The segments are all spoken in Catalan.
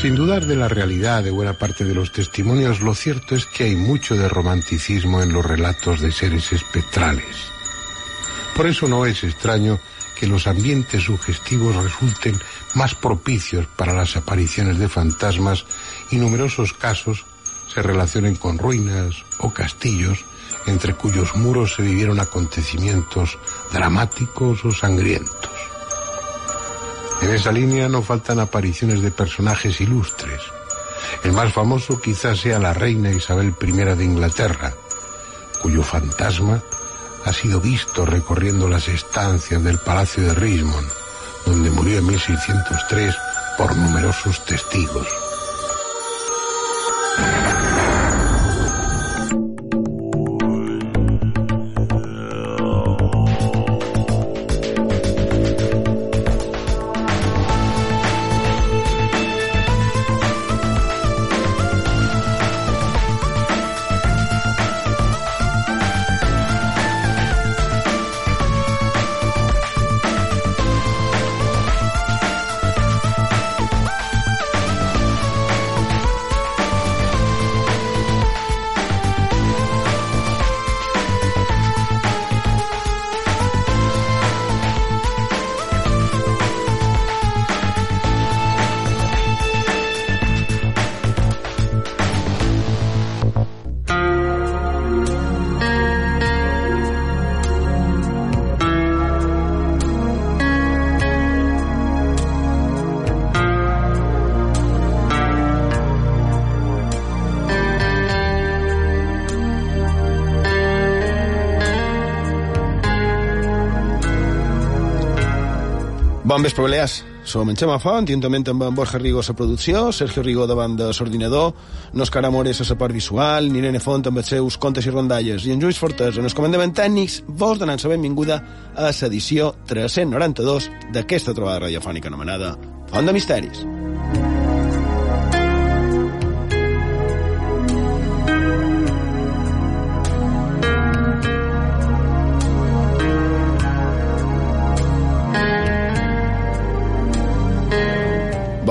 Sin dudar de la realidad de buena parte de los testimonios, lo cierto es que hay mucho de romanticismo en los relatos de seres espectrales. Por eso no es extraño que los ambientes sugestivos resulten más propicios para las apariciones de fantasmas y numerosos casos se relacionen con ruinas o castillos entre cuyos muros se vivieron acontecimientos dramáticos o sangrientos. En esa línea no faltan apariciones de personajes ilustres. El más famoso quizás sea la reina Isabel I de Inglaterra, cuyo fantasma ha sido visto recorriendo las estancias del Palacio de Richmond, donde murió en 1603 por numerosos testigos. Bon vespre, Balears. Som en Xema Font, juntament amb en Borja Rigo a la producció, Sergio Rigo davant de l'ordinador, Òscar Amores a la part visual, Irene Font amb els seus contes i rondalles, i en Lluís Fortés en els comandaments tècnics, vos donant la benvinguda a l'edició 392 d'aquesta trobada radiofònica anomenada Font de Misteris.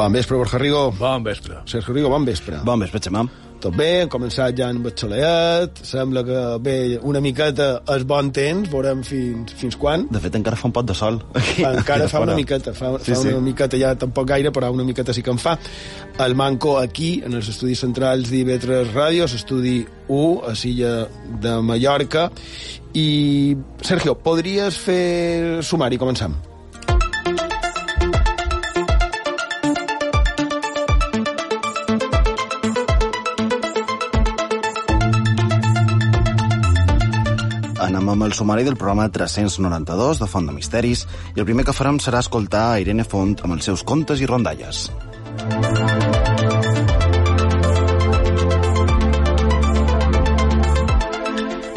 Bon vespre, Borja Rigo. Bon vespre. Sergio Rigo, bon vespre. Bon vespre, Xemà. Tot bé, hem començat ja amb el soleat, sembla que ve una miqueta és bon temps, veurem fins, fins quan. De fet, encara fa un pot de sol. Aquí, Encara aquí fa una miqueta, fa, Sí, fa sí. una miqueta, ja tampoc gaire, però una miqueta sí que en fa. El manco aquí, en els estudis centrals d'IV3 Ràdio, l'estudi 1, a Silla de Mallorca. I, Sergio, podries fer sumari, començam. Amb el sumari del programa 392 de Font de Misteris i el primer que farem serà escoltar a Irene Font amb els seus contes i rondalles.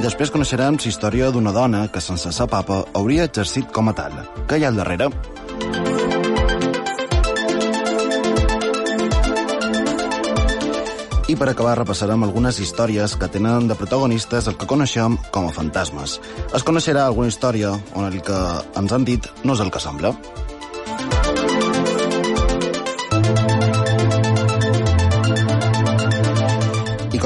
Després coneixerem la història d'una dona que sense sa papa hauria exercit com a tal. Què hi ha al darrere? I per acabar repassarem algunes històries que tenen de protagonistes el que coneixem com a fantasmes. Es coneixerà alguna història on el que ens han dit no és el que sembla.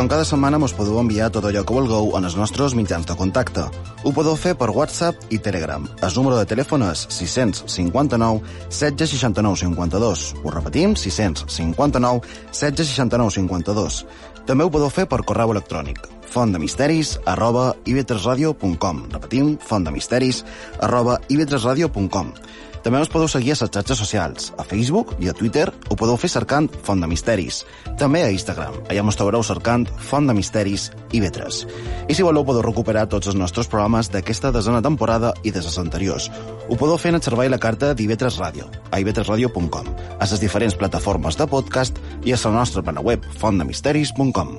Com cada setmana mos podeu enviar tot allò que vulgueu en els nostres mitjans de contacte. Ho podeu fer per WhatsApp i Telegram. El número de telèfon és 659 1669 52. Ho repetim, 659 1669 52. També ho podeu fer per correu electrònic fontdemisteris arroba ib3radio.com Repetim, fontdemisteris arroba ib3radio.com També us podeu seguir a les xarxes socials. A Facebook i a Twitter ho podeu fer cercant Font de Misteris. També a Instagram. Allà mos trobareu cercant Font de Misteris i Vetres. I si voleu podeu recuperar tots els nostres programes d'aquesta desena temporada i de les anteriors. Ho podeu fer en el servei la carta d'Ivetres Ràdio, a ivetresradio.com, a les diferents plataformes de podcast i a la nostra plana web fontdemisteris.com.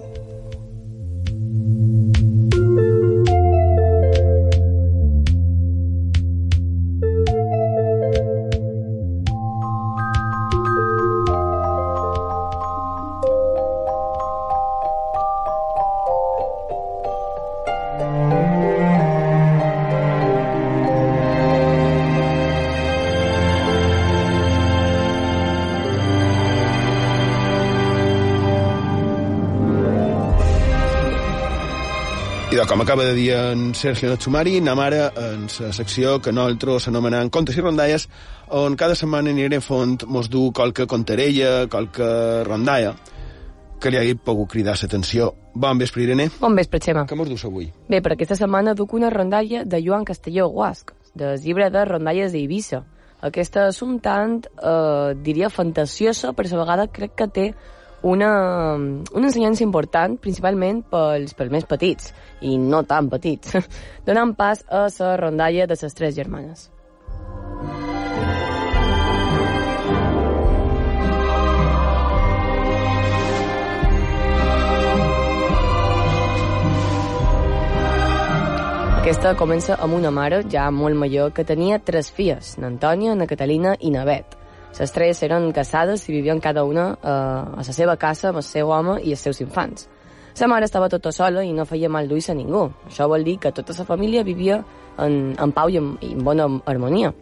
com acaba de dir en Sergio Natsumari, anem ara en la secció que nosaltres anomenem Contes i Rondalles, on cada setmana anirem font mos du qualque conterella, qualque rondalla, que li hagi pogut cridar l'atenció. Bon vespre, Irene. Bon vespre, Xema. Què mos dus avui? Bé, per aquesta setmana duc una rondalla de Joan Castelló Guasc, del llibre de rondalles d'Eivissa. Aquesta és un tant, eh, diria, fantasiosa, però a vegada crec que té una, una ensenyança important, principalment pels, pels més petits, i no tan petits, donant pas a la rondalla de les tres germanes. Aquesta comença amb una mare ja molt major que tenia tres filles, n'Antònia, na Catalina i na Bet. Les tres eren casades i vivien cada una eh, a la seva casa amb el seu home i els seus infants. La mare estava tota sola i no feia mal d'ulls a ningú. Això vol dir que tota la família vivia en, en pau i en, i en bona harmonia.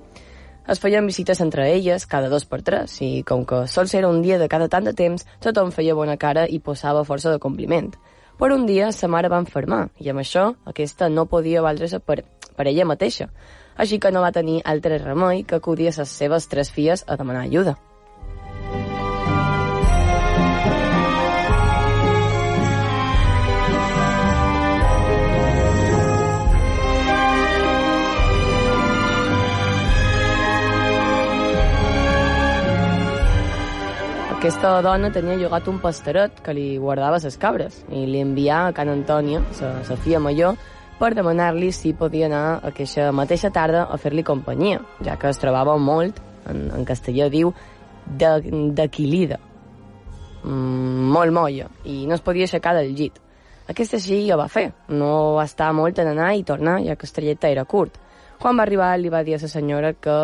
Es feien visites entre elles cada dos per tres i, com que sols era un dia de cada tant de temps, tothom feia bona cara i posava força de compliment. Però un dia sa mare va enfermar i amb això aquesta no podia valdre-se per, per ella mateixa. Així que no va tenir altre remei que acudir a les seves tres filles a demanar ajuda. Aquesta dona tenia llogat un pastoret que li guardava les cabres i li envià a Can Antònia, la filla major, per demanar-li si podia anar aquesta mateixa tarda a fer-li companyia, ja que es trobava molt, en, en castellà diu, d'equilida, mm, molt molla, i no es podia aixecar del llit. Aquesta sí ho va fer, no va estar molt en anar i tornar, ja que el trajecte era curt. Quan va arribar li va dir a la senyora que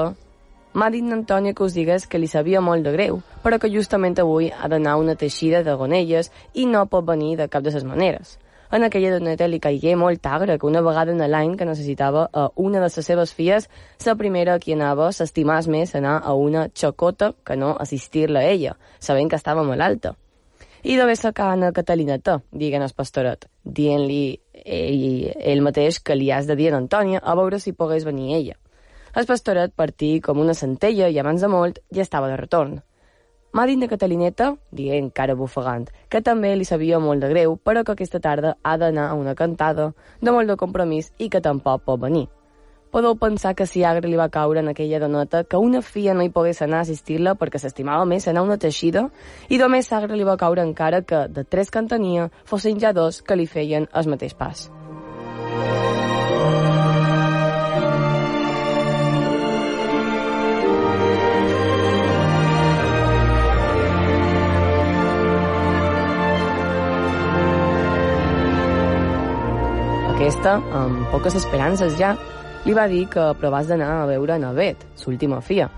M'ha dit Antònia que us digués que li sabia molt de greu, però que justament avui ha d'anar una teixida de gonelles i no pot venir de cap de les maneres. En aquella doneta li caigué molt agra que una vegada en l'any que necessitava a una de les seves filles, la primera a qui anava s'estimàs més anar a una xocota que no assistir-la a ella, sabent que estava malalta. I d'haver sacar a Catalineta, diguen el pastoret, dient-li ell, ell mateix que li has de dir a Antònia a veure si pogués venir ella. El pastoret partí com una centella i abans de molt ja estava de retorn. M'ha dit de Catalineta, dient encara bufegant, que també li sabia molt de greu, però que aquesta tarda ha d'anar a una cantada de molt de compromís i que tampoc pot venir. Podeu pensar que si agre li va caure en aquella doneta que una filla no hi pogués anar a assistir-la perquè s'estimava més anar una teixida i només sagre li va caure encara que, de tres que en tenia, fossin ja dos que li feien el mateix pas. Aquesta, amb poques esperances ja, li va dir que provàs d'anar a veure Navet, l'última fia.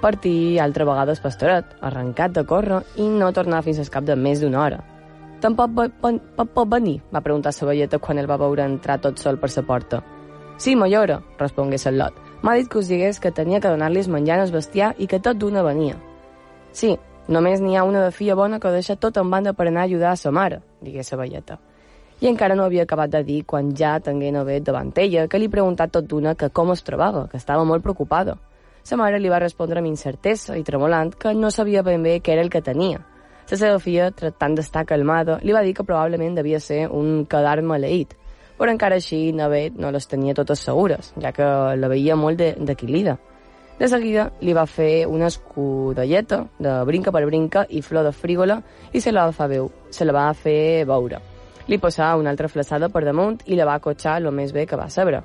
Partí altra vegada el pastoret, arrencat de córrer i no tornar fins al cap de més d'una hora. Tampoc pot, pot, pot venir? va preguntar la velleta quan el va veure entrar tot sol per la porta. Sí, mallora, el lot. M'ha dit que us digués que tenia que donar-li menjar al bestiar i que tot d'una venia. Sí, només n'hi ha una de filla bona que deixa tot en banda per anar a ajudar a sa mare, digué la velleta i encara no havia acabat de dir quan ja tingué novet davant ella, que li preguntat tot d'una que com es trobava, que estava molt preocupada. Sa mare li va respondre amb incertesa i tremolant que no sabia ben bé què era el que tenia. La seva filla, tractant d'estar calmada, li va dir que probablement devia ser un cadar maleït, però encara així Navet no les tenia totes segures, ja que la veia molt d'equilida. De, de seguida li va fer una escudelleta de brinca per brinca i flor de frígola i se la va, veu, se la va fer veure. Li posà una altra flaçada per damunt i la va cotxar el més bé que va saber.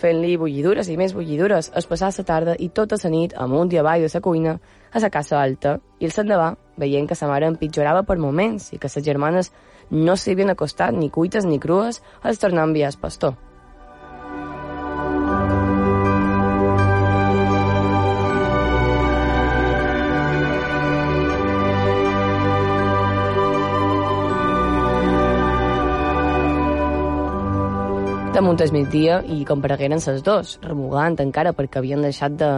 Fent-li bullidures i més bullidures, es passà la tarda i tota la nit amunt i avall de la cuina a la casa alta i el s'endavà, veient que sa mare empitjorava per moments i que les germanes no s'hi havien acostat ni cuites ni crues, els tornà a enviar el pastor. Damunt el migdia i comparegueren els dos, remugant encara perquè havien deixat de,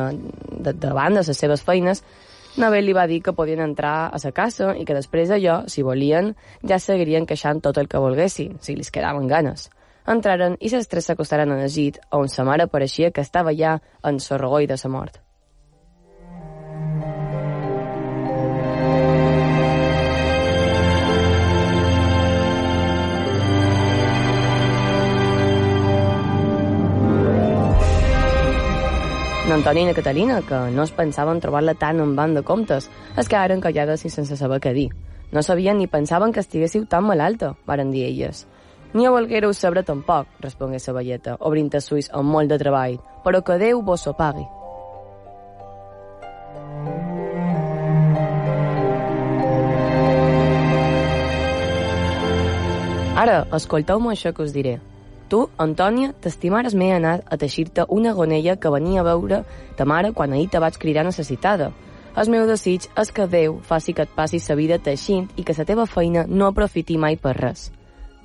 de, de banda les seves feines, Nabel li va dir que podien entrar a sa casa i que després d'allò, si volien, ja seguirien queixant tot el que volguessin, si li quedaven ganes. entraren i les tres s'acostaren a llit, on sa mare pareixia que estava ja en sorrogoi de sa mort. N'Antoni i na Catalina, que no es pensaven trobar-la tant en banc de comptes, es quedaren callades i sense saber què dir. No sabien ni pensaven que estiguéssiu tan malalta, varen dir elles. Ni ho volguéreu saber tampoc, respongué sa velleta, obrint els ulls amb molt de treball, però que Déu vos ho pagui. Ara, escolteu-me això que us diré. Tu, Antònia, t'estimares m'he anat a teixir-te una gonella que venia a veure ta mare quan ahir te vaig cridar necessitada. El meu desig és que Déu faci que et passis sa vida teixint i que la teva feina no aprofiti mai per res.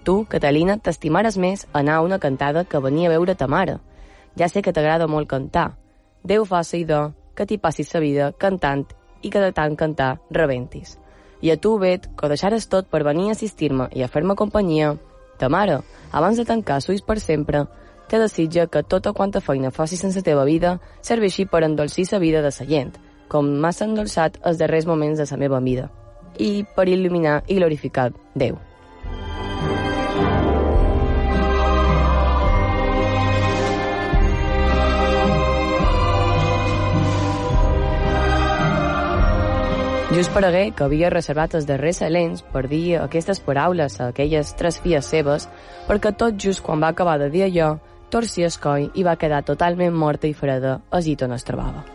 Tu, Catalina, t'estimares més anar a una cantada que venia a veure ta mare. Ja sé que t'agrada molt cantar. Déu faci, idò, que t'hi passis sa vida cantant i que de tant cantar rebentis. I a tu, Bet, que ho deixares tot per venir a assistir-me i a fer-me companyia, ta mare, abans de tancar suïs per sempre, te desitja que tota quanta feina facis sense teva vida serveixi per endolcir sa vida de sa gent, com m'has endolçat els darrers moments de sa meva vida, i per il·luminar i glorificar Déu. Just paregué que havia reservat els darrers salents per dir aquestes paraules a aquelles tres filles seves, perquè tot just quan va acabar de dir allò, torcia el coll i va quedar totalment morta i freda a on es trobava.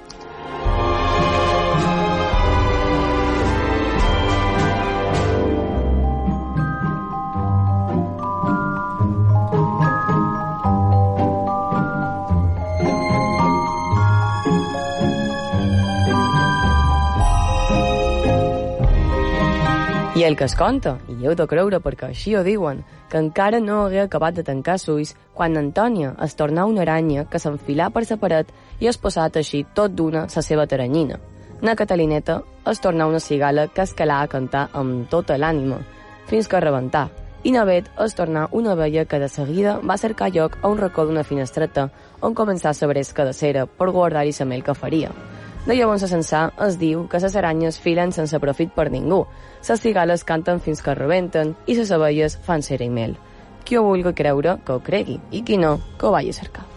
I el que es conta, i heu de creure perquè així ho diuen, que encara no hagué acabat de tancar ulls quan Antònia es tornà una aranya que s'enfilà per sa paret i es posà a tot d'una sa seva taranyina. Na Catalineta es tornà una cigala que escalà a cantar amb tota l'ànima, fins que rebentà, i Navet es tornà una vella que de seguida va cercar lloc a un racó d'una finestreta on començà a bresca de cera per guardar-hi sa mel que faria. De llavors a Censà es diu que les aranyes filen sense profit per ningú, les cigales canten fins que rebenten i les abelles fan cera i mel. Qui ho vulgui creure, que ho cregui, i qui no, que ho vagi a cercar.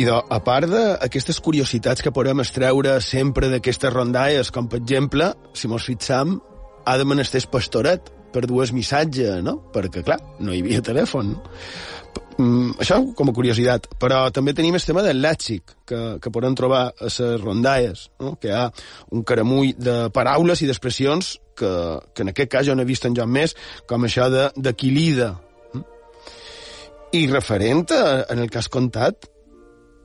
I de, a part d'aquestes curiositats que podem extreure sempre d'aquestes rondalles, com per exemple, si mos fixam, ha de menester pastoret per dues missatge, no? Perquè, clar, no hi havia telèfon. Mm, això com a curiositat. Però també tenim el tema del lèxic, que, que podem trobar a les rondalles, no? que hi ha un caramull de paraules i d'expressions que, que en aquest cas jo n'he vist en Joan més, com això de, de quilida. I referent a, en el cas contat,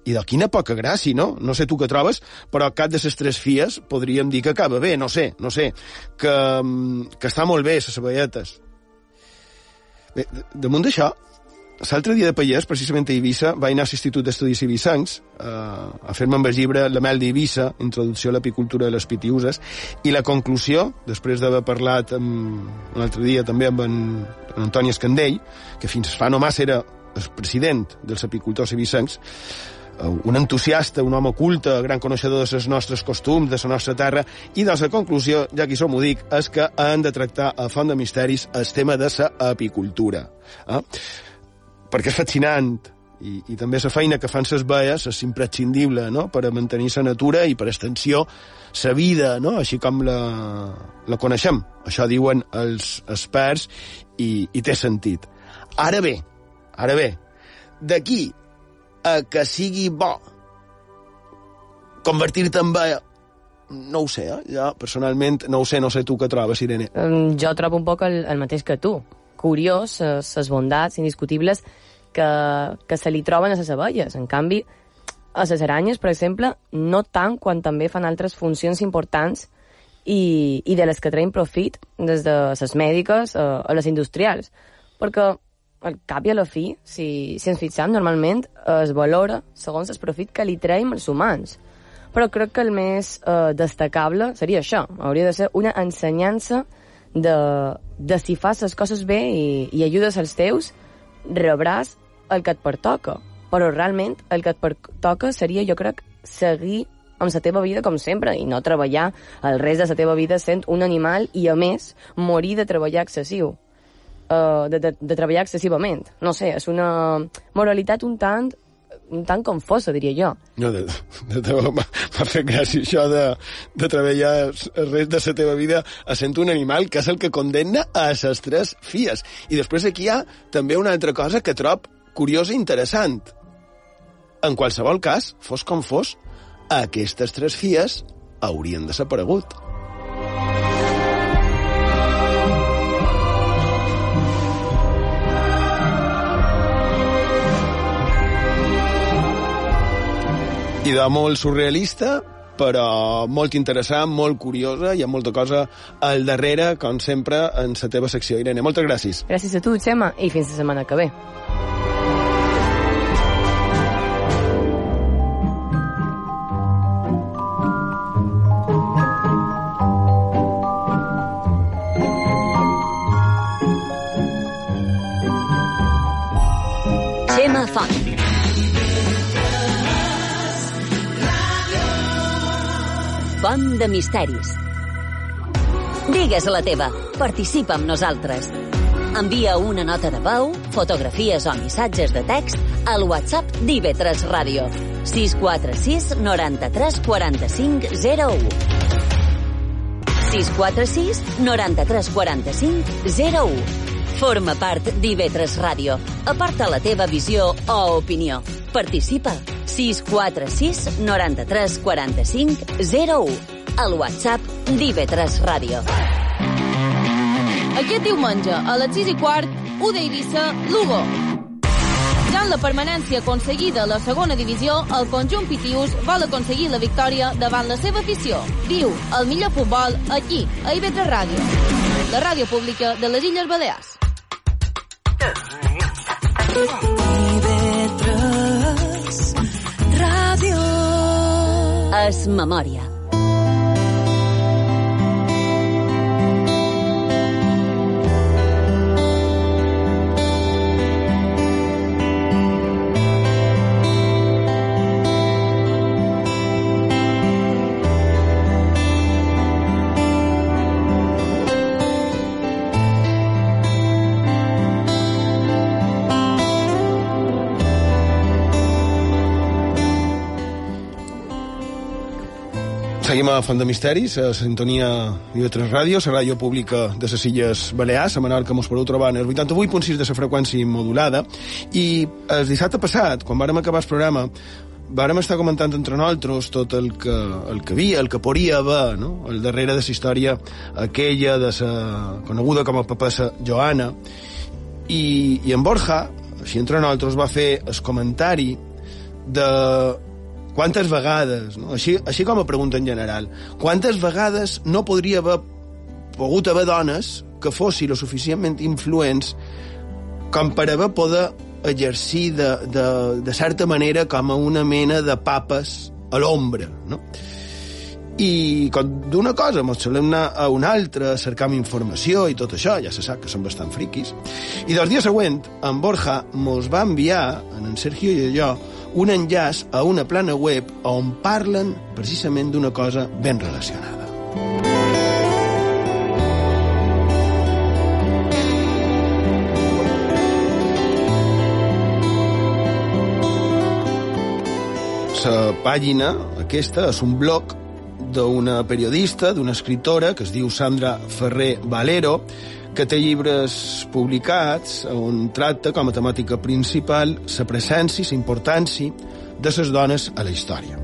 i de quina poca gràcia, no? No sé tu què trobes, però cap de les tres fies podríem dir que acaba bé, no sé, no sé, que, que està molt bé, les cebolletes. Bé, damunt d'això, l'altre dia de Pallès, precisament a Eivissa, vaig anar a l'Institut d'Estudis Ibisancs eh, a fer-me amb el llibre La mel d'Eivissa, Introducció a l'apicultura de les pitiuses, i la conclusió, després d'haver parlat amb, un altre dia també amb en, en Antoni Escandell, que fins fa no massa era el president dels apicultors ibisancs, un entusiasta, un home culte, gran coneixedor de les nostres costums, de la nostra terra, i de la conclusió, ja que som ho dic, és que han de tractar a Font de Misteris el tema de la apicultura. Eh? Perquè és fascinant, i, i també la feina que fan les baies és imprescindible no? per a mantenir la natura i per extensió la vida, no? així com la, la coneixem. Això diuen els experts i, i té sentit. Ara bé, ara bé, d'aquí a que sigui bo convertir-te en bé no ho sé, eh? jo personalment no ho sé, no sé tu què trobes, Irene. Jo trobo un poc el, el mateix que tu. Curiós, les bondats indiscutibles que, que se li troben a les abelles. En canvi, a les aranyes, per exemple, no tant quan també fan altres funcions importants i, i de les que traiem profit des de les mèdiques a, a les industrials. Perquè al cap i a la fi, si, si ens fixem, normalment es valora segons el profit que li traiem els humans. Però crec que el més eh, destacable seria això. Hauria de ser una ensenyança de, de si fas les coses bé i, i ajudes als teus, rebràs el que et pertoca. Però realment el que et pertoca seria, jo crec, seguir amb la teva vida com sempre i no treballar el rest de la teva vida sent un animal i, a més, morir de treballar excessiu. Uh, de, de, de treballar excessivament. No sé, és una moralitat un tant un tant confosa, diria jo. No, de, de, de, m'ha fet gràcia això de, de treballar el rest de la teva vida sent un animal, que és el que condemna a les tres fies. I després aquí hi ha també una altra cosa que trob curiosa i interessant. En qualsevol cas, fos com fos, aquestes tres fies haurien desaparegut. Idea molt surrealista, però molt interessant, molt curiosa, i amb molta cosa al darrere, com sempre, en la teva secció. Irene, moltes gràcies. Gràcies a tu, Xema, i fins la setmana que ve. Font de misteris. Digues la teva. Participa amb nosaltres. Envia una nota de veu, fotografies o missatges de text al WhatsApp d'IV3 Ràdio. 646 93 45 01. 646 93 45 01. Forma part d'IV3 Ràdio. Aporta la teva visió o opinió. Participa. 646 93 45 01. Al WhatsApp d'IV3 Ràdio. Aquest diumenge, a les 6 i quart, U d'Eivissa, Lugo. Ja en la permanència aconseguida a la segona divisió, el conjunt Pitius vol aconseguir la victòria davant la seva afició. Viu el millor futbol aquí, a IB3 Ràdio, la ràdio pública de les Illes Balears. Es memòria. Seguim a Font de Misteris, a sintonia de 3 Ràdio, la ràdio pública de les Illes Balears, a Menorca mos podeu trobar en el 88.6 de la freqüència modulada, i el dissabte passat, quan vàrem acabar el programa, vàrem estar comentant entre nosaltres tot el que, el que havia, el que podria haver, no? el darrere de la història aquella de la coneguda com a papessa Joana, i, i en Borja, així entre nosaltres, va fer el comentari de quantes vegades, no? així, així com a pregunta en general, quantes vegades no podria haver pogut haver dones que fossin lo suficientment influents com per haver poder exercir de, de, de certa manera com a una mena de papes a l'ombra, no? I d'una cosa ens solem anar a una altra, cercam informació i tot això, ja se sap que són bastant friquis. I del dia següent, en Borja mos va enviar, en en Sergio i jo, un enllaç a una plana web on parlen precisament d'una cosa ben relacionada. La pàgina aquesta és un blog d'una periodista, d'una escriptora que es diu Sandra Ferrer Valero, que té llibres publicats on tracta com a temàtica principal la presència, la importància de les dones a la història.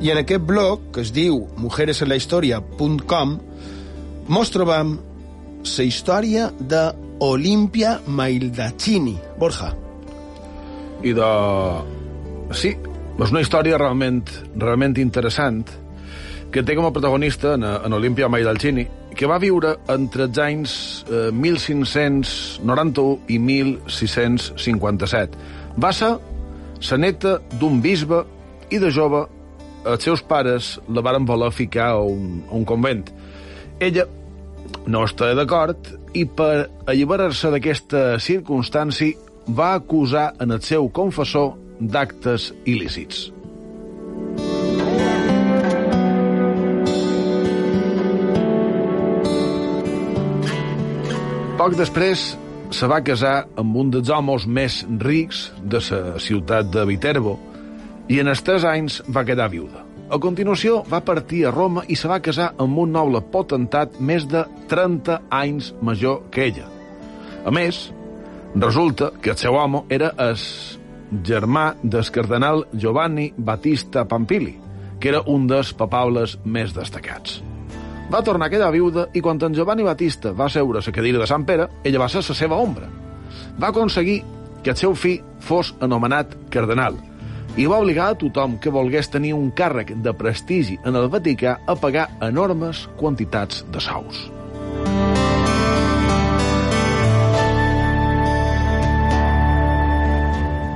I en aquest blog, que es diu mujeresenlahistoria.com, mos trobam la història de Olimpia Maildacini. Borja. I de... Sí, és una història realment, realment interessant que té com a protagonista en, en Olimpia Maidalcini que va viure entre els anys eh, 1591 i 1657. Va ser la neta d'un bisbe i de jove els seus pares la varen voler ficar a un, a un convent. Ella no està d'acord i per alliberar-se d'aquesta circumstància va acusar en el seu confessor d'actes il·lícits. Poc després se va casar amb un dels homes més rics de la ciutat de Viterbo i en els tres anys va quedar viuda. A continuació va partir a Roma i se va casar amb un noble potentat més de 30 anys major que ella. A més, resulta que el seu home era el germà del cardenal Giovanni Battista Pampili, que era un dels papables més destacats. Va tornar a quedar viuda i quan en Giovanni Battista va seure a la cadira de Sant Pere, ella va ser la seva ombra. Va aconseguir que el seu fill fos anomenat cardenal i va obligar a tothom que volgués tenir un càrrec de prestigi en el Vaticà a pagar enormes quantitats de sous.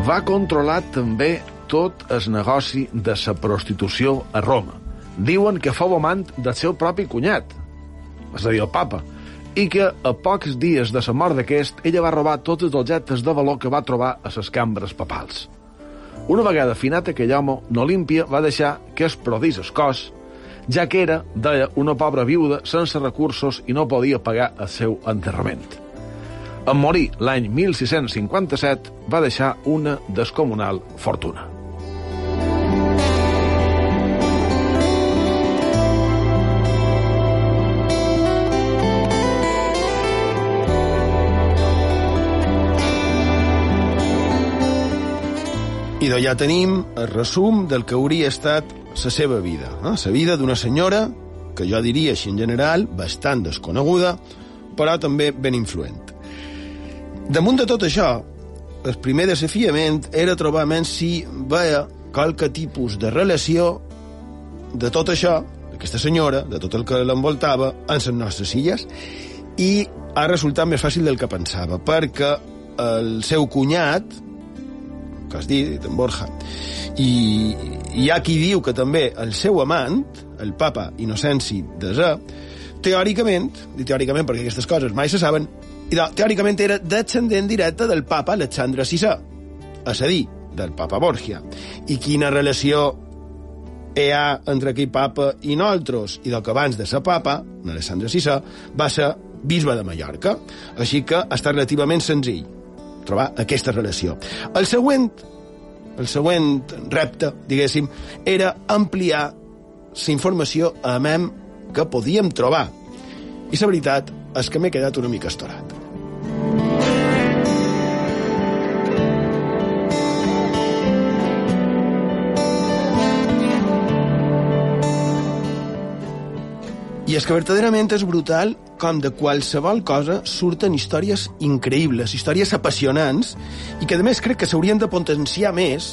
Va controlar també tot el negoci de la prostitució a Roma. Diuen que fou amant del seu propi cunyat, és a dir, el papa, i que a pocs dies de la mort d'aquest, ella va robar tots els objectes de valor que va trobar a les cambres papals. Una vegada finat aquell home, n'Olímpia va deixar que es prodís el cos, ja que era, deia, una pobra viuda sense recursos i no podia pagar el seu enterrament. En morir l'any 1657 va deixar una descomunal fortuna. I d'allà tenim el resum del que hauria estat la seva vida. Eh? La vida d'una senyora que jo diria així en general, bastant desconeguda, però també ben influent. Damunt de tot això, el primer desafiament era trobar menys si veia qualque tipus de relació de tot això, d'aquesta senyora, de tot el que l'envoltava, en les nostres illes, i ha resultat més fàcil del que pensava, perquè el seu cunyat, que has dit, Borja, i hi ha qui diu que també el seu amant, el papa Innocenci de Zé, teòricament, i teòricament perquè aquestes coses mai se saben, i teòricament era descendent directe del papa Alexandre VI, és a dir, del papa Borgia. I quina relació hi ha entre aquell papa i nosaltres, i del que abans de ser papa, Alexandre VI, va ser bisbe de Mallorca. Així que està relativament senzill trobar aquesta relació. El següent, el següent repte, diguéssim, era ampliar la informació a mem que podíem trobar. I la veritat és que m'he quedat una mica estorat. És que verdaderament és brutal com de qualsevol cosa surten històries increïbles, històries apassionants, i que, a més, crec que s'haurien de potenciar més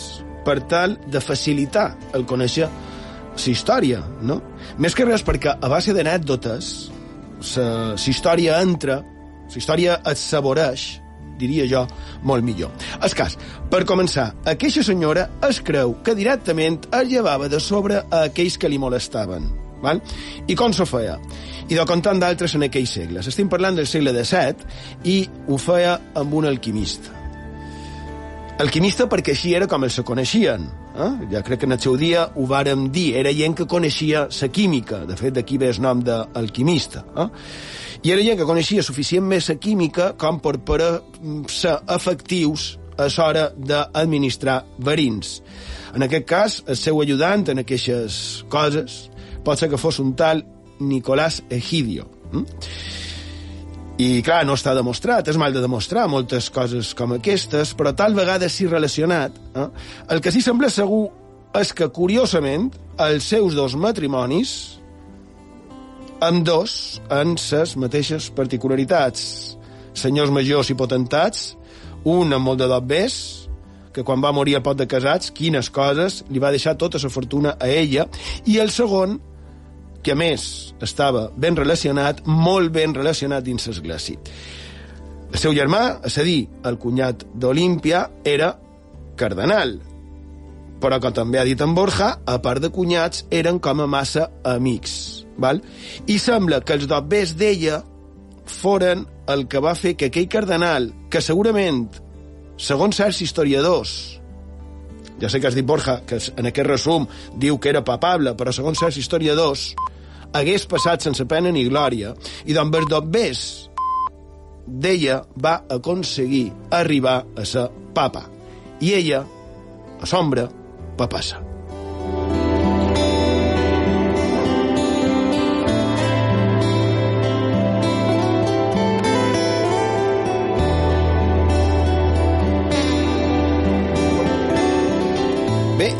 per tal de facilitar el conèixer la història, no? Més que res perquè, a base d'anècdotes, la història entra, la història es saboreix, diria jo, molt millor. Es cas, per començar, aquesta senyora es creu que directament es llevava de sobre a aquells que li molestaven. Val? I com s'ho feia? I de comptant d'altres en aquells segles. Estem parlant del segle XVII i ho feia amb un alquimista. Alquimista perquè així era com els coneixien. Eh? Ja crec que en el seu dia ho vàrem dir. Era gent que coneixia la química. De fet, d'aquí ve el nom d'alquimista. Eh? I era gent que coneixia suficient més la química com per, per ser efectius a l'hora d'administrar verins. En aquest cas, el seu ajudant en aquestes coses pot ser que fos un tal Nicolás Egidio. Hm? I, clar, no està demostrat, és mal de demostrar moltes coses com aquestes, però tal vegada sí relacionat. Eh? El que sí sembla segur és que, curiosament, els seus dos matrimonis, amb dos, en ses mateixes particularitats. Senyors majors i potentats, un amb molt de dobbers, que quan va morir el pot de casats, quines coses, li va deixar tota la fortuna a ella, i el segon, que a més estava ben relacionat, molt ben relacionat dins l'església. El seu germà, és a dir, el cunyat d'Olímpia, era cardenal. Però, com també ha dit en Borja, a part de cunyats, eren com a massa amics. Val? I sembla que els dobbers d'ella foren el que va fer que aquell cardenal, que segurament, segons certs historiadors, ja sé que has dit Borja, que en aquest resum diu que era papable, però segons certs historiadors, hagués passat sense pena ni glòria, i els dobbers d'ella va aconseguir arribar a ser papa. I ella, a sombra, papassa.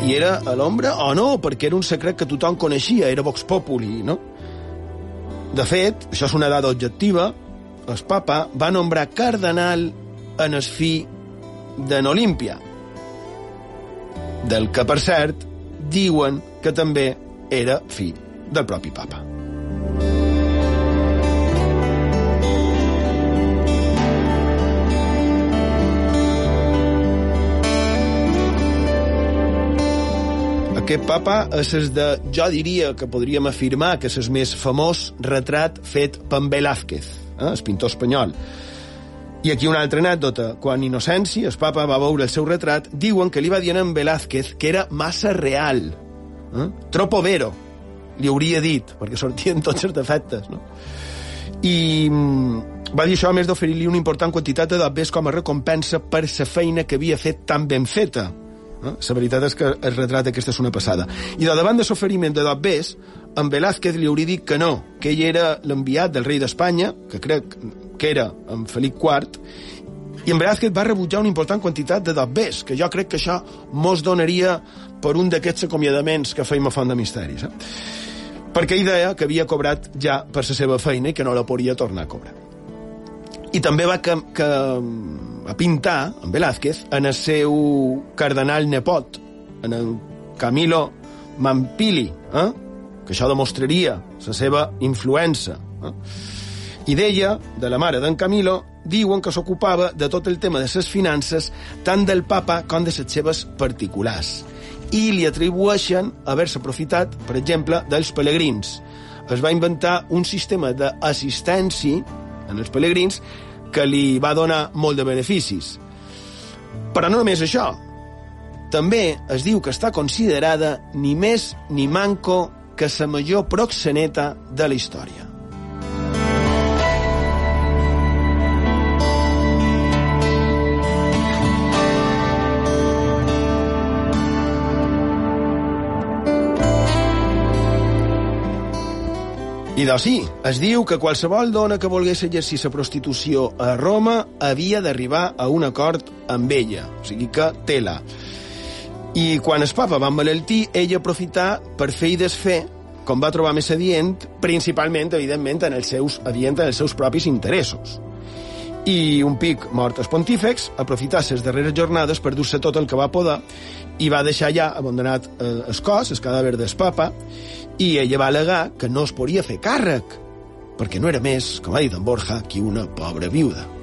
I era a l'ombra o no, perquè era un secret que tothom coneixia, era Vox Populi, no? De fet, això és una dada objectiva, el papa va nombrar cardenal en el fi d'en Olímpia, del que, per cert, diuen que també era fill del propi papa. Aquest papa és el de, jo diria que podríem afirmar que és el més famós retrat fet per Velázquez, eh, el pintor espanyol. I aquí una altra anècdota. Quan Innocenci, el papa, va veure el seu retrat, diuen que li va dir en Velázquez que era massa real. Eh? Tropo vero, li hauria dit, perquè sortien tots els defectes. No? I mm, va dir això a més d'oferir-li una important quantitat de dobbers com a recompensa per la feina que havia fet tan ben feta. La veritat és que el retrat aquesta és una passada. I de davant de l'oferiment de dobbers, en Velázquez li hauria dit que no, que ell era l'enviat del rei d'Espanya, que crec que era en Felip IV, i en Velázquez va rebutjar una important quantitat de dobbers, que jo crec que això mos donaria per un d'aquests acomiadaments que feim a Font de Misteris. Eh? Perquè ell deia que havia cobrat ja per la seva feina i que no la podria tornar a cobrar. I també va que, que, a pintar, en Velázquez, en el seu cardenal nepot, en el Camilo Mampili, eh? que això demostraria la seva influència. Eh? I d'ella, de la mare d'en Camilo, diuen que s'ocupava de tot el tema de les finances, tant del papa com de les seves particulars. I li atribueixen haver-se aprofitat, per exemple, dels pelegrins. Es va inventar un sistema d'assistència en els pelegrins que li va donar molt de beneficis. Però no només això. També es diu que està considerada ni més ni manco que la major proxeneta de la història. I doncs sí, es diu que qualsevol dona que volgués exercir la prostitució a Roma havia d'arribar a un acord amb ella, o sigui que tela. I quan el papa va emmalaltir, ella aprofità per fer i desfer com va trobar més adient, principalment, evidentment, en els seus, adient en els seus propis interessos. I un pic mort els pontífex aprofità les darreres jornades per dur-se tot el que va poder i va deixar ja abandonat eh, el cos, el cadàver del papa, i ella va alegar que no es podia fer càrrec, perquè no era més, com ha dit en Borja, que una pobra viuda.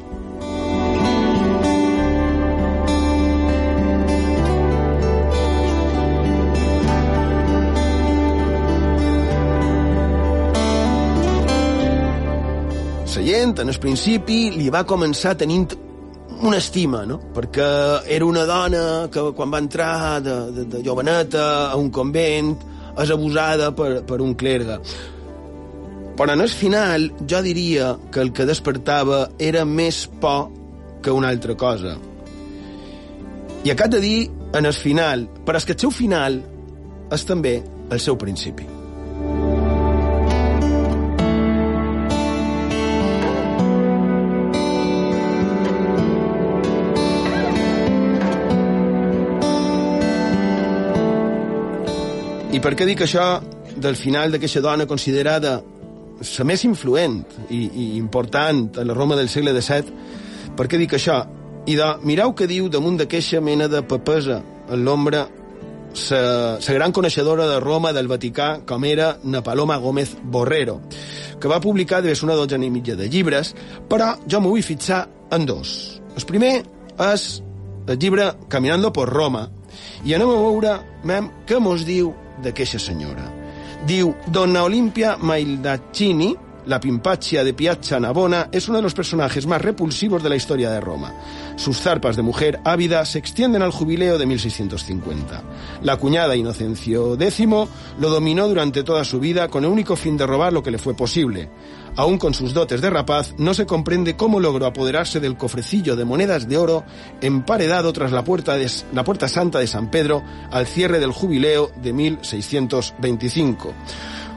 Gent, en el principi, li va començar tenint una estima, no? Perquè era una dona que quan va entrar de, de, de joveneta a un convent és abusada per, per un clergue. Però en el final jo diria que el que despertava era més por que una altra cosa. I acat de dir en el final, però és que el seu final és també el seu principi. Per què dic això del final d'aquesta dona considerada la més influent i, i important a la Roma del segle XVII? Per què dic això? I de, mireu què diu damunt d'aquesta mena de papesa en l'ombra la gran coneixedora de Roma del Vaticà com era na Paloma Gómez Borrero, que va publicar des una dotzena i mitja de llibres, però jo m'ho vull fixar en dos. El primer és el llibre Caminando por Roma, i anem a veure, mem, què mos diu d'aquesta senyora. Diu, Donna Olimpia Maildaccini, la Pimpaccia de Piazza Navona es uno de los personajes más repulsivos de la historia de Roma. Sus zarpas de mujer ávida se extienden al jubileo de 1650. La cuñada Inocencio X lo dominó durante toda su vida con el único fin de robar lo que le fue posible. Aún con sus dotes de rapaz, no se comprende cómo logró apoderarse del cofrecillo de monedas de oro emparedado tras la puerta, de, la puerta santa de San Pedro al cierre del jubileo de 1625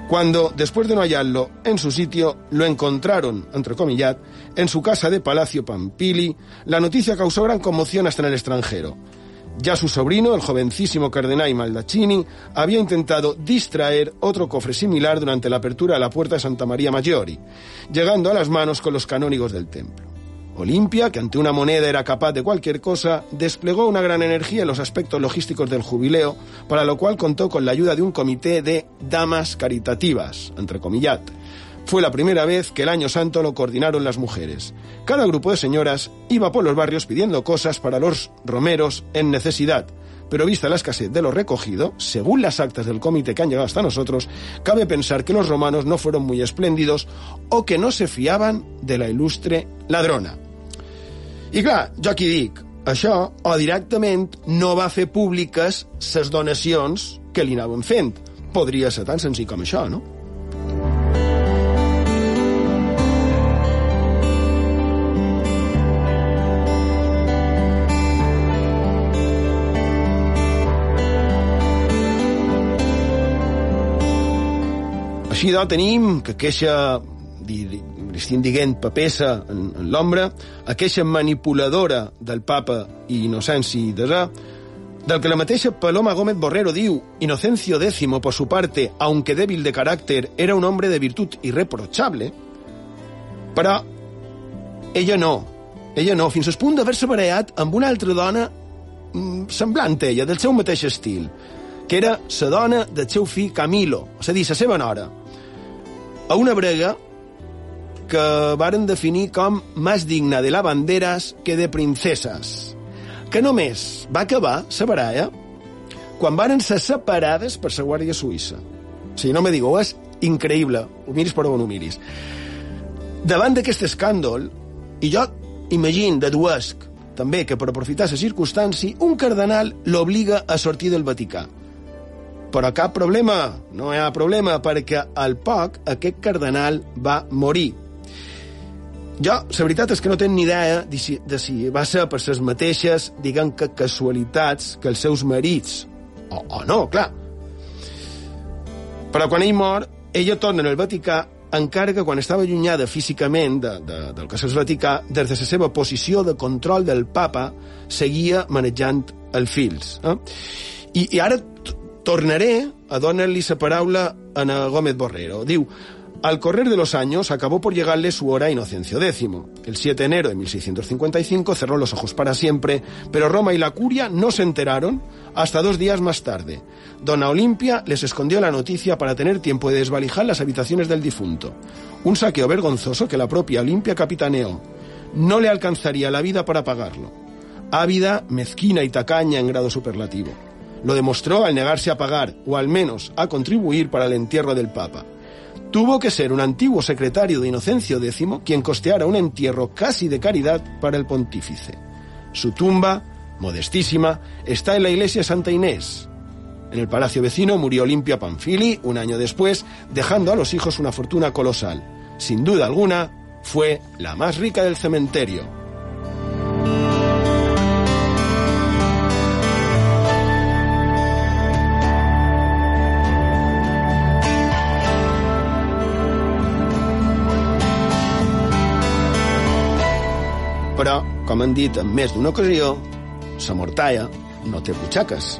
cuando, después de no hallarlo en su sitio, lo encontraron, entre comillas, en su casa de Palacio Pampili, la noticia causó gran conmoción hasta en el extranjero. Ya su sobrino, el jovencísimo cardenal Maldaccini, había intentado distraer otro cofre similar durante la apertura de la puerta de Santa María Maggiore, llegando a las manos con los canónigos del templo. Olimpia, que ante una moneda era capaz de cualquier cosa, desplegó una gran energía en los aspectos logísticos del jubileo, para lo cual contó con la ayuda de un comité de damas caritativas, entre comillas. Fue la primera vez que el año santo lo coordinaron las mujeres. Cada grupo de señoras iba por los barrios pidiendo cosas para los romeros en necesidad. Pero vista la escasez de lo recogido, según las actas del comité que han llegado hasta nosotros, cabe pensar que los romanos no fueron muy espléndidos o que no se fiaban de la ilustre ladrona. I clar, jo aquí dic, això, o directament no va fer públiques ses donacions que li anaven fent. Ser tan senzill com no? Així, doncs, tenim que queixa li estic dient papessa en, en l'ombra, aquesta manipuladora del papa i Inocenci Desà, del que la mateixa Paloma Gómez Borrero diu Inocencio X, por su parte, aunque débil de carácter, era un hombre de virtud irreprochable, però ella no, ella no, fins al punt d'haver-se barallat amb una altra dona mm, semblant a ella, del seu mateix estil, que era la dona del seu fill Camilo, és a dir, la seva nora. A una brega que varen definir com més digna de lavanderes que de princeses, que només va acabar la baralla quan varen ser separades per la Guàrdia Suïssa. Sigui, no me digueu, és increïble, ho miris per on ho miris. Davant d'aquest escàndol, i jo imagino de Duesc, també que per aprofitar la circumstància, un cardenal l'obliga a sortir del Vaticà. Però cap problema, no hi ha problema, perquè al poc aquest cardenal va morir jo, la veritat és que no tenc ni idea de si, de si va ser per les mateixes, diguem que casualitats, que els seus marits, o, o no, clar. Però quan ell mor, ella torna al Vaticà encara que quan estava allunyada físicament de, de, del que és Vaticà, des de la seva posició de control del papa, seguia manejant els fills. Eh? I, I ara tornaré a donar-li la paraula a Gómez Borrero. Diu, Al correr de los años acabó por llegarle su hora Inocencio X. El 7 de enero de 1655 cerró los ojos para siempre, pero Roma y la curia no se enteraron hasta dos días más tarde. Dona Olimpia les escondió la noticia para tener tiempo de desvalijar las habitaciones del difunto. Un saqueo vergonzoso que la propia Olimpia capitaneó. No le alcanzaría la vida para pagarlo. Ávida, mezquina y tacaña en grado superlativo. Lo demostró al negarse a pagar, o al menos a contribuir para el entierro del Papa. Tuvo que ser un antiguo secretario de Inocencio X quien costeara un entierro casi de caridad para el pontífice. Su tumba, modestísima, está en la iglesia Santa Inés. En el palacio vecino murió Olimpia Panfili un año después, dejando a los hijos una fortuna colosal. Sin duda alguna, fue la más rica del cementerio. Com han dit en més d'una ocasió, la mortalla no té butxaques.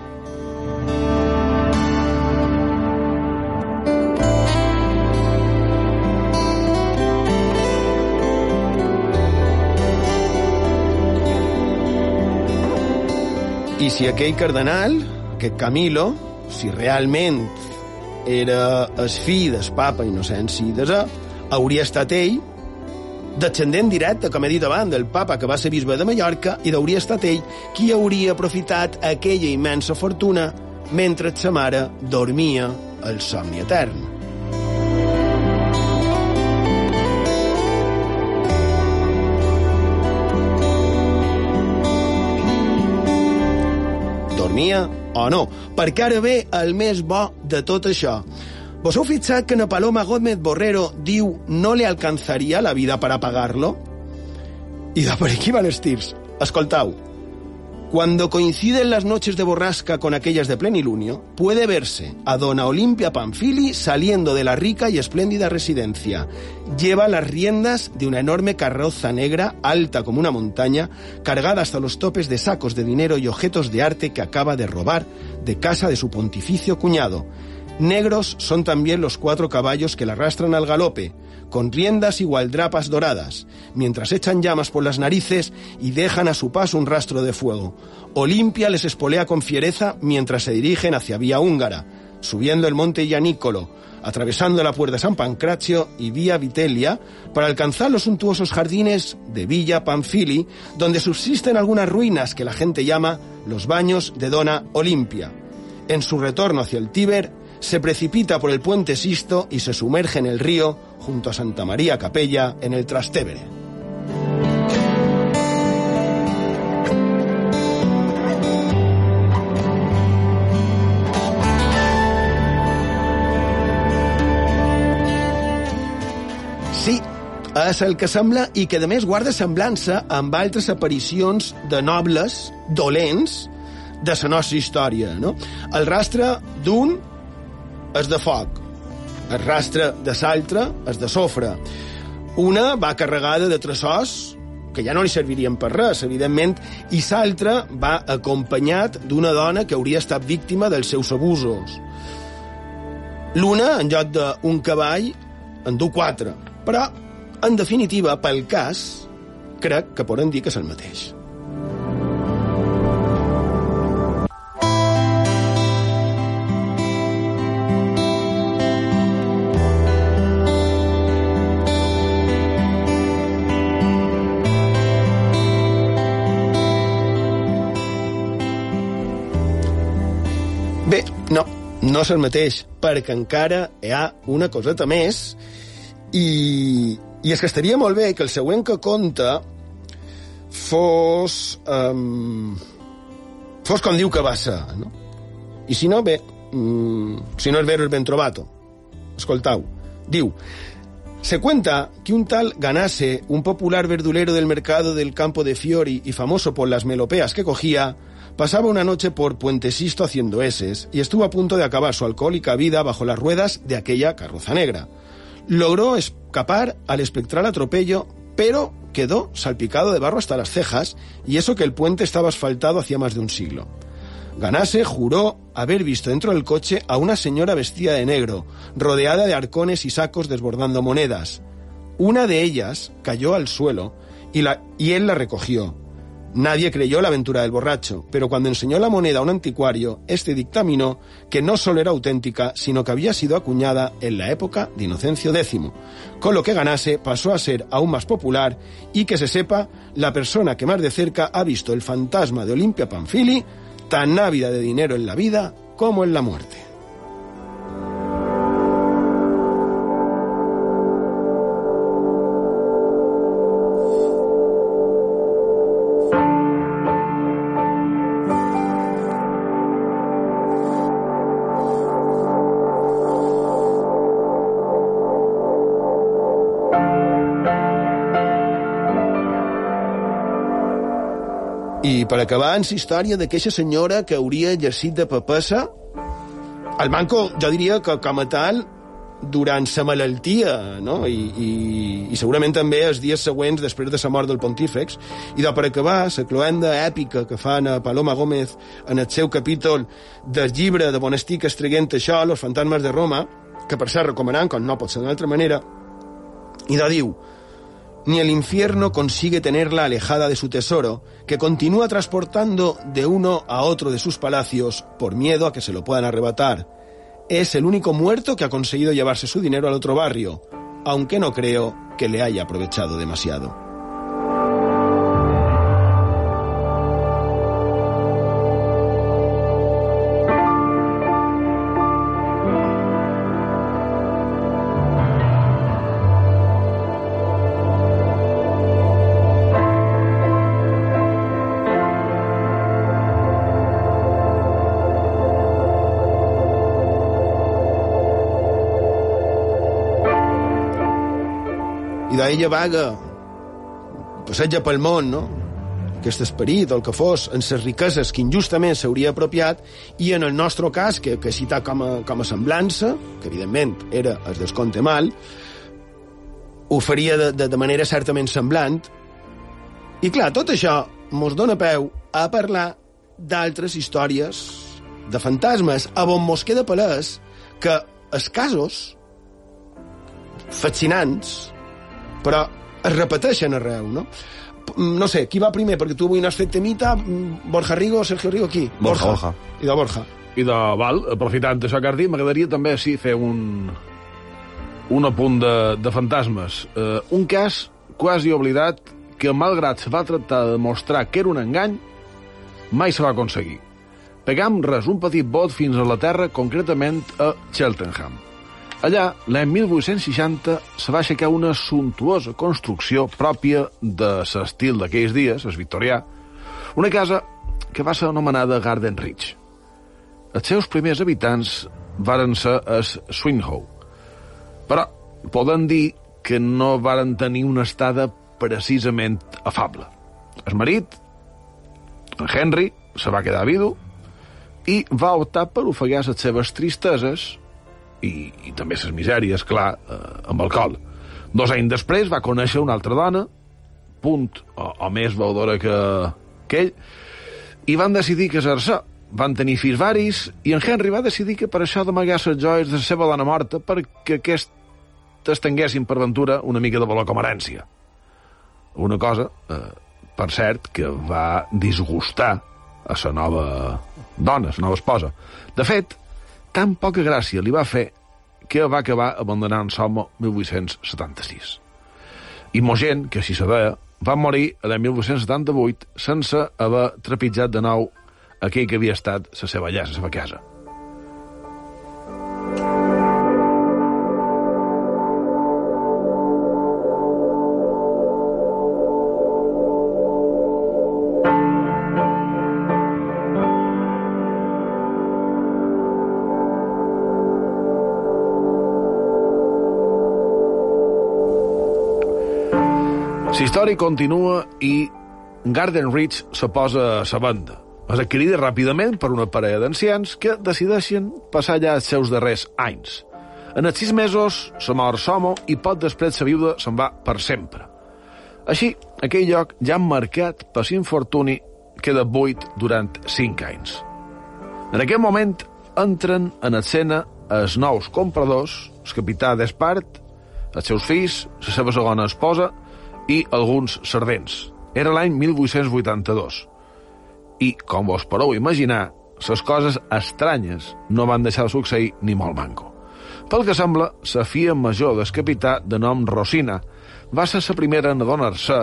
I si aquell cardenal, que Camilo, si realment era el fill del papa Innocenci X, hauria estat ell descendent directe, com he dit abans, del papa que va ser bisbe de Mallorca i hauria estat ell qui hauria aprofitat aquella immensa fortuna mentre sa mare dormia el somni etern. Dormia o no, perquè ara ve el més bo de tot això. ¿Vos heu que na Paloma Gómez Borrero diu no le alcanzaría la vida para pagarlo? I de per aquí van Cuando coinciden las noches de borrasca con aquellas de plenilunio, puede verse a dona Olimpia Panfili saliendo de la rica y espléndida residencia. Lleva las riendas de una enorme carroza negra, alta como una montaña, cargada hasta los topes de sacos de dinero y objetos de arte que acaba de robar de casa de su pontificio cuñado. Negros son también los cuatro caballos que la arrastran al galope, con riendas y gualdrapas doradas, mientras echan llamas por las narices y dejan a su paso un rastro de fuego. Olimpia les espolea con fiereza mientras se dirigen hacia Vía Húngara, subiendo el monte Ianícolo, atravesando la puerta San Pancracio y Vía Vitelia, para alcanzar los suntuosos jardines de Villa Panfili, donde subsisten algunas ruinas que la gente llama los baños de Dona Olimpia. En su retorno hacia el Tíber, se precipita por el puente Sisto y se sumerge en el río junto a Santa María Capella en el Trastevere. Sí, és el que sembla i que, a més, guarda semblança amb altres aparicions de nobles dolents de la nostra història. No? El rastre d'un és de foc, el rastre de l'altre és de sofre. Una va carregada de tresors que ja no li servirien per res, evidentment, i l'altra va acompanyat d'una dona que hauria estat víctima dels seus abusos. L'una, en lloc d'un cavall, en du quatre. Però, en definitiva, pel cas, crec que podem dir que és el mateix. No és el mateix, perquè encara hi ha una coseta més i, i és que estaria molt bé que el següent que conta fos... Um, fos com diu que va ser, no? I si no, bé, um, si no és vero, és ben trovato. Escoltau, diu... Se cuenta que un tal Ganase, un popular verdulero del mercado del campo de Fiori y famoso por las melopeas que cogía, pasaba una noche por Puente Sisto haciendo eses y estuvo a punto de acabar su alcohólica vida bajo las ruedas de aquella carroza negra. Logró escapar al espectral atropello, pero quedó salpicado de barro hasta las cejas, y eso que el puente estaba asfaltado hacía más de un siglo. Ganase juró haber visto dentro del coche a una señora vestida de negro, rodeada de arcones y sacos desbordando monedas. Una de ellas cayó al suelo y, y él la recogió. Nadie creyó la aventura del borracho, pero cuando enseñó la moneda a un anticuario, este dictaminó que no solo era auténtica, sino que había sido acuñada en la época de Inocencio X, con lo que Ganase pasó a ser aún más popular y que se sepa, la persona que más de cerca ha visto el fantasma de Olimpia Panfili, tan ávida de dinero en la vida como en la muerte. Per acabar, en la història d'aquesta senyora que hauria exercit de papessa, el banco, jo diria que com a tal, durant la malaltia, no? I, i, i segurament també els dies següents després de la mort del pontífex. I de per acabar, la cloenda èpica que fa a Paloma Gómez en el seu capítol del llibre de Bonestic estreguent això, Los fantasmes de Roma, que per cert recomanant, com no pot ser d'una altra manera, i de diu, ni el infierno consigue tenerla alejada de su tesoro, que continúa transportando de uno a otro de sus palacios por miedo a que se lo puedan arrebatar. Es el único muerto que ha conseguido llevarse su dinero al otro barrio, aunque no creo que le haya aprovechado demasiado. I d'ella vaga, passeja pel món, no? aquest esperit, el que fos, en les riqueses que injustament s'hauria apropiat, i en el nostre cas, que, que citat com a, com a semblança, que evidentment era el descompte mal, ho faria de, de, de manera certament semblant, i clar, tot això mos dona peu a parlar d'altres històries de fantasmes, a on mos queda palès que els casos fascinants però es repeteixen arreu, no? No sé, qui va primer? Perquè tu avui n'has fet temita, Borja Rigo, Sergio Rigo, qui? Borja, Borja. I de Borja. I de, val, aprofitant això que has dit, m'agradaria també, sí, fer un, un apunt de, de fantasmes. Uh, un cas quasi oblidat que, malgrat se va tractar de demostrar que era un engany, mai se va aconseguir. Pegam res, un petit bot fins a la Terra, concretament a Cheltenham. Allà, l'any 1860, se va aixecar una suntuosa construcció pròpia de l'estil d'aquells dies, el victorià, una casa que va ser anomenada Garden Ridge. Els seus primers habitants varen ser els Swinhoe, però poden dir que no varen tenir una estada precisament afable. El marit, en Henry, se va quedar vidu i va optar per ofegar les seves tristeses i, i també les misèries, clar, eh, amb alcohol. Dos anys després va conèixer una altra dona, punt, o, o més veudora que, que ell, i van decidir casar-se. Van tenir fills varis, i en Henry va decidir que per això d'amagar les joies de la seva dona morta perquè aquest estenguessin per ventura una mica de valor com a herència. Una cosa, eh, per cert, que va disgustar a la nova dona, la nova esposa. De fet, tan poca gràcia li va fer que va acabar abandonant Somo 1876. I Mogent, que així se deia, va morir l'any 1878 sense haver trepitjat de nou aquell que havia estat la seva llar, la seva casa. Història continua i Garden Ridge se posa a la venda. És adquirida ràpidament per una parella d'ancians que decideixen passar allà els seus darrers anys. En els sis mesos se mor Somo i poc després la viuda se'n va per sempre. Així, aquell lloc ja marcat per l'infortuni queda buit durant cinc anys. En aquest moment entren en escena els nous compradors, el capità d'Espart, els seus fills, la seva segona esposa i alguns servents. Era l'any 1882. I, com vos podeu imaginar, les coses estranyes no van deixar de succeir ni molt manco. Pel que sembla, la fia major del capità de nom Rosina va ser la primera en adonar-se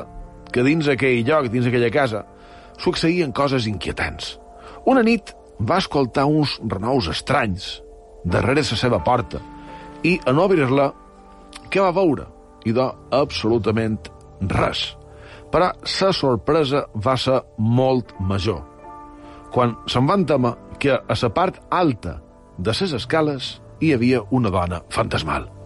que dins aquell lloc, dins aquella casa, succeïen coses inquietants. Una nit va escoltar uns renous estranys darrere la seva porta i, en obrir-la, què va veure? Idò, absolutament res. Però la sorpresa va ser molt major. Quan se'n van temer que a la part alta de les escales hi havia una dona fantasmal.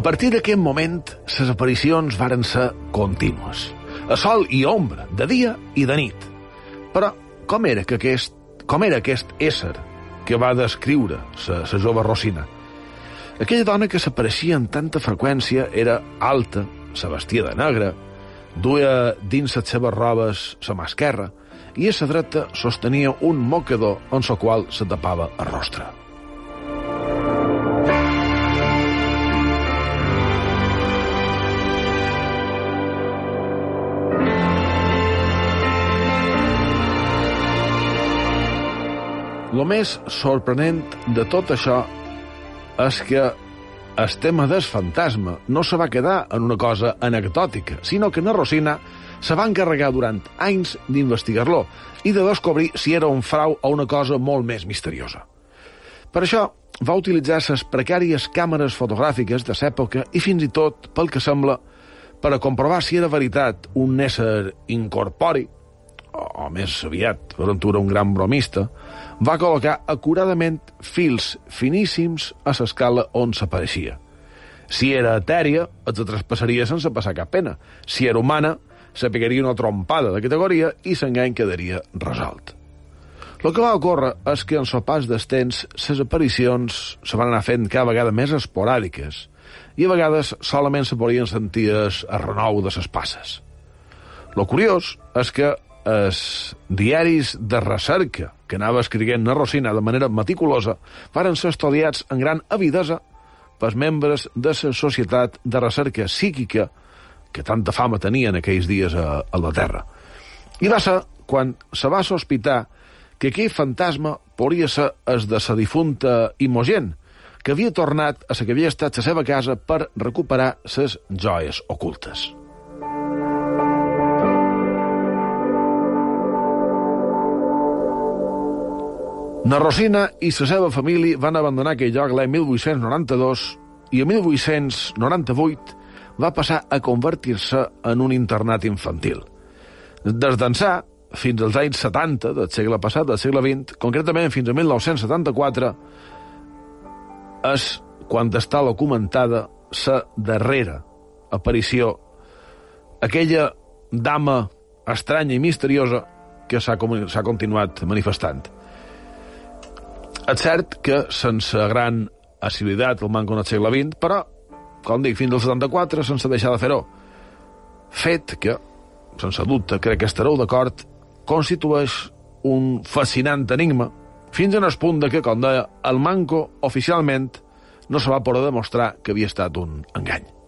A partir d'aquest moment, les aparicions varen ser contínues. A sol i ombra, de dia i de nit. Però com era, que aquest, com era aquest ésser que va descriure la jove Rosina? Aquella dona que s'apareixia amb tanta freqüència era alta, se vestia de negre, duia dins les seves robes la mà esquerra i a la dreta sostenia un mocador en el qual se tapava el rostre. El més sorprenent de tot això és que el tema del fantasma no se va quedar en una cosa anecdòtica, sinó que na Rosina se va encarregar durant anys d'investigar-lo i de descobrir si era un frau o una cosa molt més misteriosa. Per això va utilitzar les precàries càmeres fotogràfiques de l'època i fins i tot, pel que sembla, per a comprovar si era veritat un ésser incorpori, o, o més aviat, ventura un gran bromista, va col·locar acuradament fils finíssims a l'escala on s'apareixia. Si era etèria, els traspassaria sense passar cap pena. Si era humana, se pegaria una trompada de categoria i l'engany quedaria resolt. El que va ocórrer és que en el pas dels temps les aparicions se van anar fent cada vegada més esporàdiques i a vegades solament se podien sentir el renou de les passes. Lo curiós és que els diaris de recerca que anava escrivint na Rosina de manera meticulosa varen ser estudiats en gran avidesa pels membres de la Societat de Recerca Psíquica que tanta fama tenia en aquells dies a, a la Terra. I va ser quan se va sospitar que aquell fantasma podria ser el de la difunta Imogen, que havia tornat a la que havia estat la seva casa per recuperar les joies ocultes. Na Rosina i la seva família van abandonar aquell lloc l'any 1892 i en 1898 va passar a convertir-se en un internat infantil. Des d'ençà, fins als anys 70 del segle passat, del segle XX, concretament fins a 1974, és quan està documentada la darrera aparició, aquella dama estranya i misteriosa que s'ha continuat manifestant. És cert que sense gran assiduïtat el manco en el segle XX, però, com dic, fins al 74 sense deixar de fer-ho. Fet que, sense dubte, crec que estareu d'acord, constitueix un fascinant enigma, fins en el punt de que, com deia, el manco oficialment no se va poder demostrar que havia estat un engany.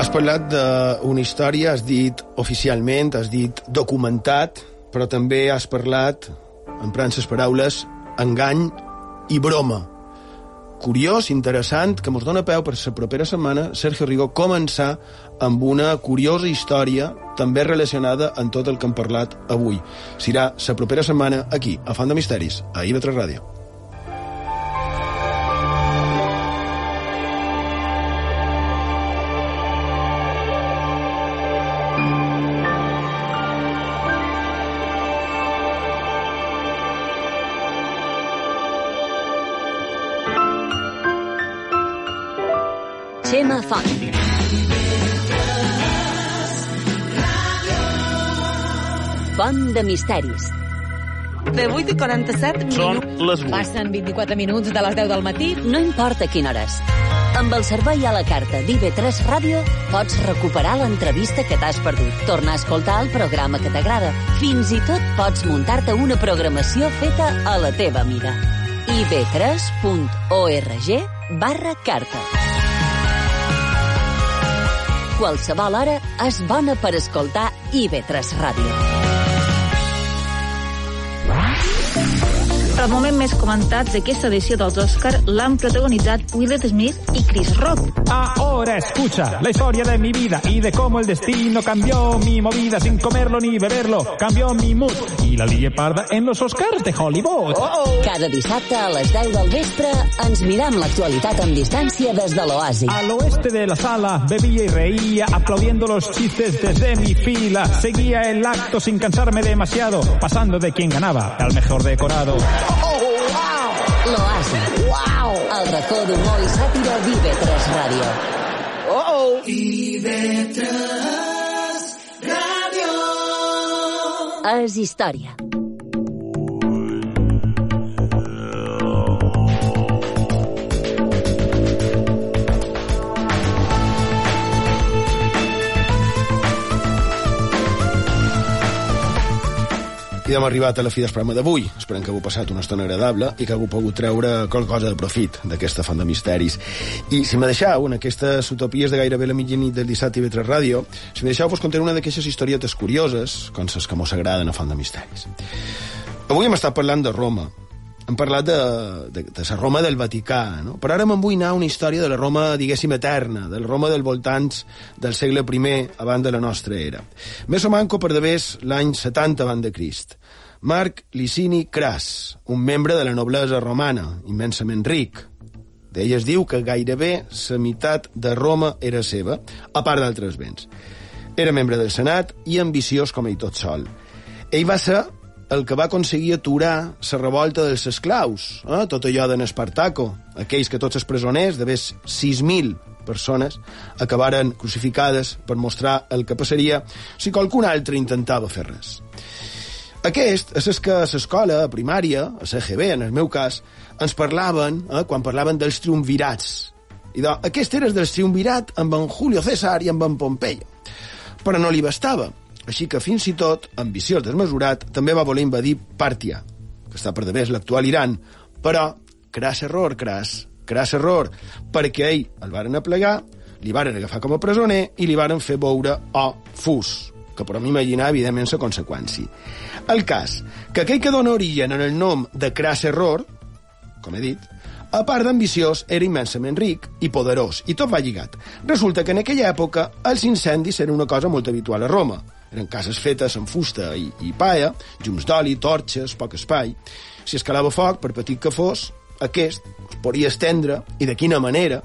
Has parlat d'una història, has dit oficialment, has dit documentat, però també has parlat, emprant les paraules, engany i broma. Curiós, interessant, que ens dona peu per la propera setmana, Sergio Rigo, començar amb una curiosa història també relacionada amb tot el que hem parlat avui. Serà la propera setmana aquí, a Font de Misteris, a IB3 Ràdio. Font de misteris. De 8 i 47 Són minuts. les 8. Passen 24 minuts de les 10 del matí. No importa quina hora és. Amb el servei a la carta d'IV3 Ràdio pots recuperar l'entrevista que t'has perdut, tornar a escoltar el programa que t'agrada. Fins i tot pots muntar-te una programació feta a la teva mida. iv3.org barra carta. Qualsevol hora és bona per escoltar IB3 Ràdio. Bye. El moment més comentat d'aquesta edició dels Oscar l'han protagonitzat Will Smith i Chris Rock. Ahora escucha la historia de mi vida y de cómo el destino cambió mi movida sin comerlo ni beberlo. Cambió mi mood y la lié parda en los Oscars de Hollywood. Cada dissabte a les 10 del vespre ens miram l'actualitat amb distància des de l'oasi. Al oeste de la sala bebía y reía, aplaudiendo los chistes desde mi fila. Seguía el acto sin cansarme demasiado, pasando de quien ganaba al mejor decorado. El racó d'humor i sàtira d'IV3 Ràdio. Oh, oh. És història. I hem arribat a la fi del programa d'avui. Esperem que hagueu passat una estona agradable i que hagueu pogut treure qualque cosa de profit d'aquesta font de misteris. I si me deixeu, en aquestes utopies de gairebé la mitjanit del dissabte i vetre ràdio, si me deixeu, vos contaré una d'aquestes historietes curioses, com les que mos agraden a Font de Misteris. Avui hem estat parlant de Roma, hem parlat de, de, de la Roma del Vaticà, no? però ara me'n vull anar a una història de la Roma, diguéssim, eterna, de la Roma del voltants del segle I abans de la nostra era. Més o manco per d'haver l'any 70 abans de Crist. Marc Licini Cras, un membre de la noblesa romana, immensament ric. D'ell es diu que gairebé la meitat de Roma era seva, a part d'altres béns. Era membre del Senat i ambiciós com ell tot sol. Ell va ser el que va aconseguir aturar la revolta dels esclaus, eh? tot allò d'en Espartaco, aquells que tots els presoners, de més 6.000 persones, acabaren crucificades per mostrar el que passaria si qualcun altre intentava fer res. Aquest és el que a l'escola primària, a l'EGB, en el meu cas, ens parlaven, eh, quan parlaven dels triumvirats. I de, aquest era el del triumvirat amb en Julio César i amb en Pompeyo. Però no li bastava. Així que fins i tot, ambiciós desmesurat, també va voler invadir Pàrtia, que està per devés l'actual Iran, però cras error, cras, cras error, perquè ell el varen aplegar, li varen agafar com a presoner i li varen fer veure o fus, que podem imaginar, evidentment, la conseqüència. El cas, que aquell que dona origen en el nom de cras error, com he dit, a part d'ambiciós, era immensament ric i poderós, i tot va lligat. Resulta que en aquella època els incendis eren una cosa molt habitual a Roma. Eren cases fetes amb fusta i, i paia, llums d'oli, torxes, poc espai. Si escalava foc, per petit que fos, aquest es podria estendre, i de quina manera.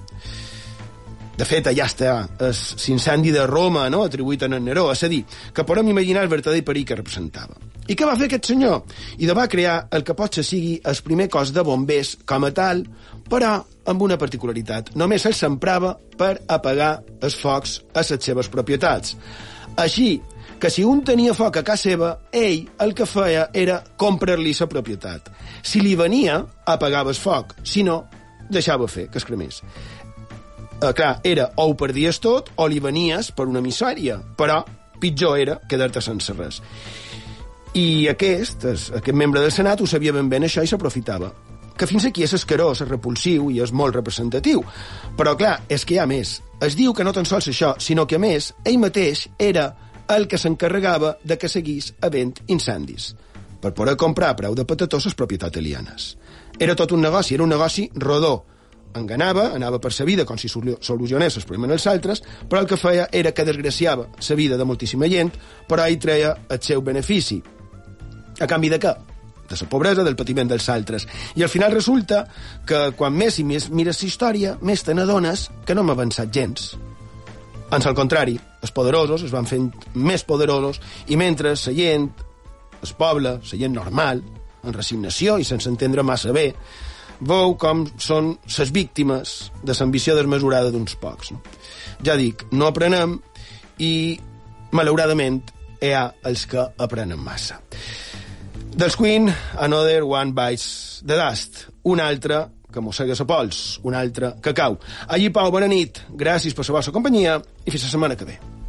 De fet, allà està l'incendi de Roma, no?, atribuït a Neró, és a dir, que podem imaginar el verdader perill que representava. I què va fer aquest senyor? I de va crear el que potser sigui el primer cos de bombers com a tal, però amb una particularitat. Només se'l s'emprava per apagar els focs a les seves propietats. Així que si un tenia foc a casa seva, ell el que feia era comprar-li la propietat. Si li venia, apagava el foc. Si no, deixava fer, que es cremés. Eh, clar, era o ho perdies tot o li venies per una misèria, però pitjor era quedar-te sense res. I aquest, aquest membre del Senat, ho sabia ben bé això i s'aprofitava. Que fins aquí és escarós, és repulsiu i és molt representatiu. Però, clar, és que hi ha més. Es diu que no tan sols això, sinó que, a més, ell mateix era el que s'encarregava de que seguís havent incendis per poder comprar a preu de patató les propietats alienes. Era tot un negoci, era un negoci rodó, enganava, anava per sa vida com si solucionés els problemes dels altres, però el que feia era que desgraciava la vida de moltíssima gent, però ell treia el seu benefici. A canvi de què? De la pobresa, del patiment dels altres. I al final resulta que quan més i més mires la història, més te n'adones que no hem avançat gens. Ans al contrari, els poderosos es van fent més poderosos i mentre la gent, el poble, la gent normal, en resignació i sense entendre massa bé, veu com són les víctimes de l'ambició desmesurada d'uns pocs. No? Ja dic, no aprenem i, malauradament, hi ha els que aprenen massa. Dels Queen, Another One Bites the Dust. Un altre que mossega la pols, un altre que cau. Allí, Pau, bona nit. Gràcies per la vostra companyia i fins la setmana que ve.